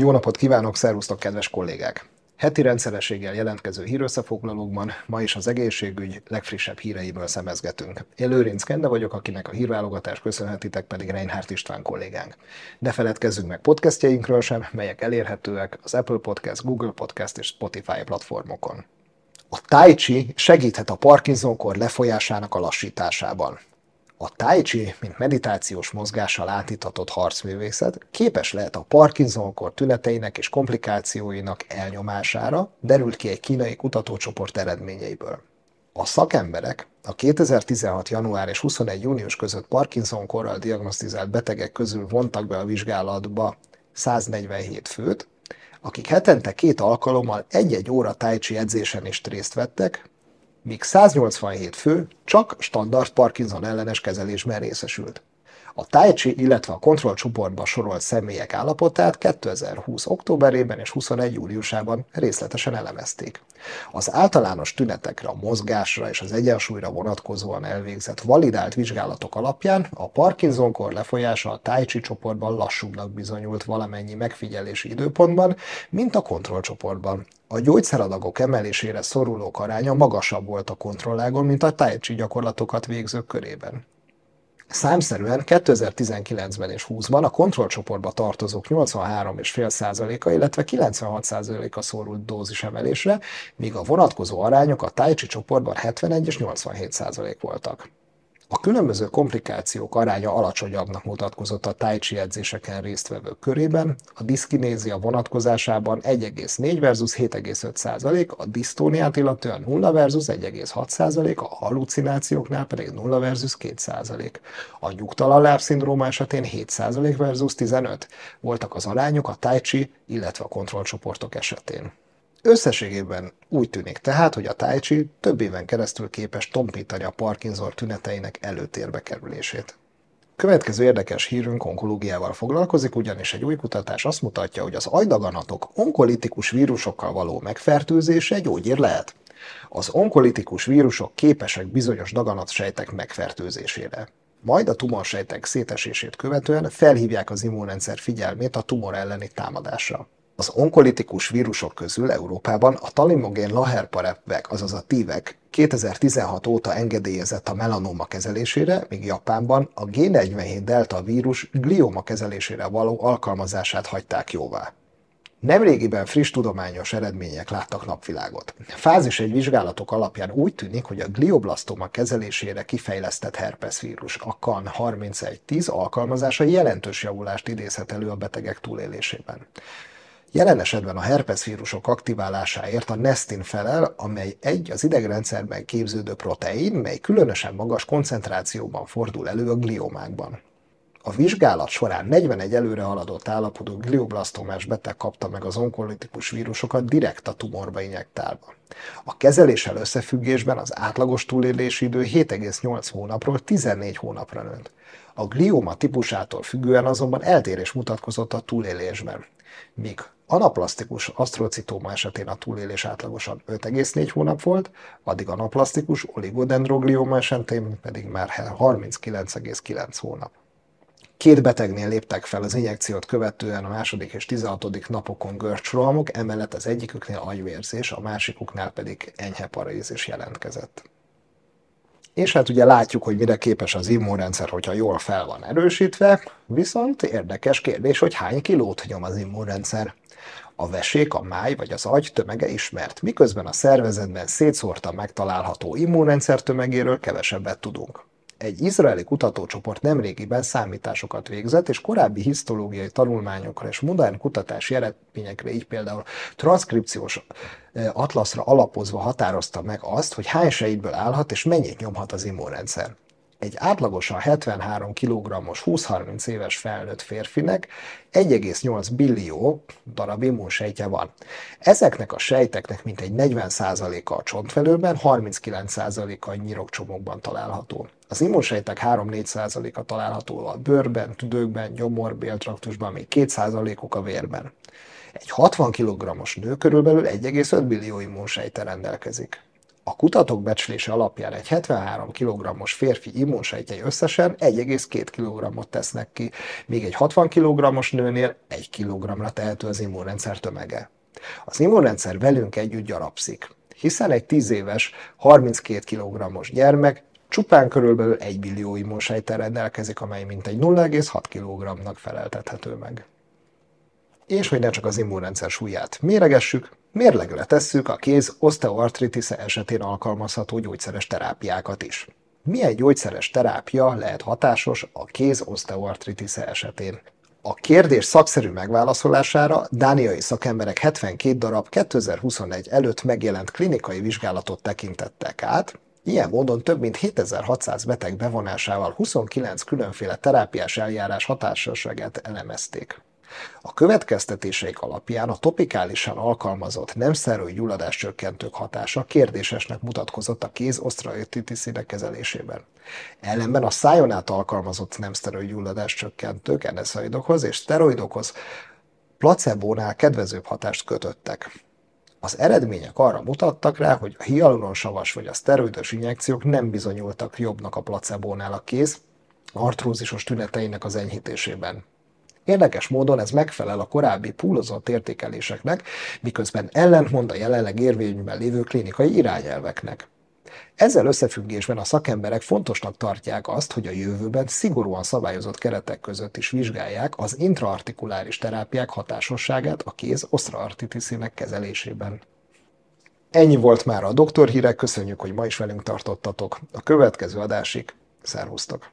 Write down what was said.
Jó napot kívánok, szervusztok, kedves kollégák! Heti rendszerességgel jelentkező hírösszefoglalókban ma is az egészségügy legfrissebb híreiből szemezgetünk. Én Lőrinc Kende vagyok, akinek a hírválogatás köszönhetitek pedig Reinhardt István kollégánk. Ne feledkezzünk meg podcastjainkről sem, melyek elérhetőek az Apple Podcast, Google Podcast és Spotify platformokon. A Tai Chi segíthet a Parkinson-kor lefolyásának a lassításában. A tai chi, mint meditációs mozgással átitatott harcművészet képes lehet a Parkinson-kor tüneteinek és komplikációinak elnyomására, derült ki egy kínai kutatócsoport eredményeiből. A szakemberek a 2016. január és 21. június között Parkinson-korral diagnosztizált betegek közül vontak be a vizsgálatba 147 főt, akik hetente két alkalommal egy-egy óra tai chi edzésen is részt vettek, míg 187 fő csak standard Parkinson ellenes kezelésben részesült. A Tai Chi, illetve a kontrollcsoportba sorolt személyek állapotát 2020. októberében és 21. júliusában részletesen elemezték. Az általános tünetekre, a mozgásra és az egyensúlyra vonatkozóan elvégzett validált vizsgálatok alapján a Parkinson-kor lefolyása a Tai Chi csoportban lassúbbnak bizonyult valamennyi megfigyelési időpontban, mint a kontrollcsoportban. A gyógyszeradagok emelésére szorulók aránya magasabb volt a kontrollágon, mint a Tai Chi gyakorlatokat végzők körében. Számszerűen 2019-ben és 20-ban a kontrollcsoportba tartozók 83,5%-a, illetve 96%-a szorult dózis emelésre, míg a vonatkozó arányok a Tai Chi csoportban 71 és 87% voltak. A különböző komplikációk aránya alacsonyabbnak mutatkozott a tai chi edzéseken résztvevők körében, a diszkinézia vonatkozásában 1,4 versus 7,5 százalék, a disztóniát illetően 0 versus 1,6 százalék, a hallucinációknál pedig 0 versus 2 százalék. A nyugtalan lábszindróma esetén 7 százalék versus 15 voltak az arányok a tai chi, illetve a kontrollcsoportok esetén. Összességében úgy tűnik tehát, hogy a Tai Chi több éven keresztül képes tompítani a Parkinson tüneteinek előtérbe kerülését. Következő érdekes hírünk onkológiával foglalkozik, ugyanis egy új kutatás azt mutatja, hogy az agydaganatok onkolitikus vírusokkal való megfertőzése gyógyír lehet. Az onkolitikus vírusok képesek bizonyos daganatsejtek megfertőzésére. Majd a tumorsejtek szétesését követően felhívják az immunrendszer figyelmét a tumor elleni támadásra. Az onkolitikus vírusok közül Európában a talimogén laherparepvek, azaz a TIVek 2016 óta engedélyezett a melanóma kezelésére, míg Japánban a G47 delta vírus glioma kezelésére való alkalmazását hagyták jóvá. Nemrégiben friss tudományos eredmények láttak napvilágot. Fázis egy vizsgálatok alapján úgy tűnik, hogy a glioblastoma kezelésére kifejlesztett herpesvírus, a CAN 3110 alkalmazása jelentős javulást idézhet elő a betegek túlélésében. Jelen esetben a herpesvírusok aktiválásáért a nestin felel, amely egy az idegrendszerben képződő protein, mely különösen magas koncentrációban fordul elő a gliomákban. A vizsgálat során 41 előre haladott állapotú glioblastomás beteg kapta meg az onkolitikus vírusokat direkt a tumorba injektálva. A kezeléssel összefüggésben az átlagos túlélési idő 7,8 hónapról 14 hónapra nőtt. A glioma típusától függően azonban eltérés mutatkozott a túlélésben, míg Anaplasztikus asztrocitóma esetén a túlélés átlagosan 5,4 hónap volt, addig anaplasztikus oligodendroglioma esetén pedig már 39,9 hónap. Két betegnél léptek fel az injekciót követően a második és 16. napokon görcsrohamok, emellett az egyiküknél agyvérzés, a másikuknál pedig enyhe parazis jelentkezett. És hát ugye látjuk, hogy mire képes az immunrendszer, hogyha jól fel van erősítve, viszont érdekes kérdés, hogy hány kilót nyom az immunrendszer. A vesék, a máj vagy az agy tömege ismert, miközben a szervezetben szétszórtan megtalálható immunrendszer tömegéről kevesebbet tudunk. Egy izraeli kutatócsoport nemrégiben számításokat végzett, és korábbi histológiai tanulmányokra és modern kutatási eredményekre, így például transzkripciós atlaszra alapozva határozta meg azt, hogy hány sejtből állhat és mennyit nyomhat az immunrendszer egy átlagosan 73 kg-os 20-30 éves felnőtt férfinek 1,8 billió darab immunsejtje van. Ezeknek a sejteknek mintegy 40%-a a csontfelőben, 39%-a a nyirokcsomókban található. Az immunsejtek 3-4%-a található a bőrben, tüdőkben, gyomor, béltraktusban, még 2%-uk a vérben. Egy 60 kg-os nő körülbelül 1,5 billió immunsejte rendelkezik. A kutatók becslése alapján egy 73 kg-os férfi immunsejtjei összesen 1,2 kg-ot tesznek ki, míg egy 60 kg-os nőnél 1 kg-ra tehető az immunrendszer tömege. Az immunrendszer velünk együtt gyarapszik, hiszen egy 10 éves, 32 kg-os gyermek csupán körülbelül 1 billió immunsejtel rendelkezik, amely mintegy 0,6 kg-nak feleltethető meg. És hogy ne csak az immunrendszer súlyát méregessük, mérlegre tesszük a kéz osteoartritis esetén alkalmazható gyógyszeres terápiákat is. Milyen gyógyszeres terápia lehet hatásos a kéz osteoartritis esetén? A kérdés szakszerű megválaszolására dániai szakemberek 72 darab 2021 előtt megjelent klinikai vizsgálatot tekintettek át, Ilyen módon több mint 7600 beteg bevonásával 29 különféle terápiás eljárás hatásosságát elemezték. A következtetéseik alapján a topikálisan alkalmazott nem szteroid gyulladás csökkentők hatása kérdésesnek mutatkozott a kéz osztraotitiszinek kezelésében. Ellenben a szájon át alkalmazott nem szteroid gyulladás csökkentők NSAIDokhoz és szteroidokhoz placebónál kedvezőbb hatást kötöttek. Az eredmények arra mutattak rá, hogy a hialuronsavas vagy a szteroidos injekciók nem bizonyultak jobbnak a placebónál a kéz artrózisos tüneteinek az enyhítésében. Érdekes módon ez megfelel a korábbi púlozott értékeléseknek, miközben ellentmond a jelenleg érvényben lévő klinikai irányelveknek. Ezzel összefüggésben a szakemberek fontosnak tartják azt, hogy a jövőben szigorúan szabályozott keretek között is vizsgálják az intraartikuláris terápiák hatásosságát a kéz osztraartitiszének kezelésében. Ennyi volt már a doktorhírek, köszönjük, hogy ma is velünk tartottatok. A következő adásig szervusztok!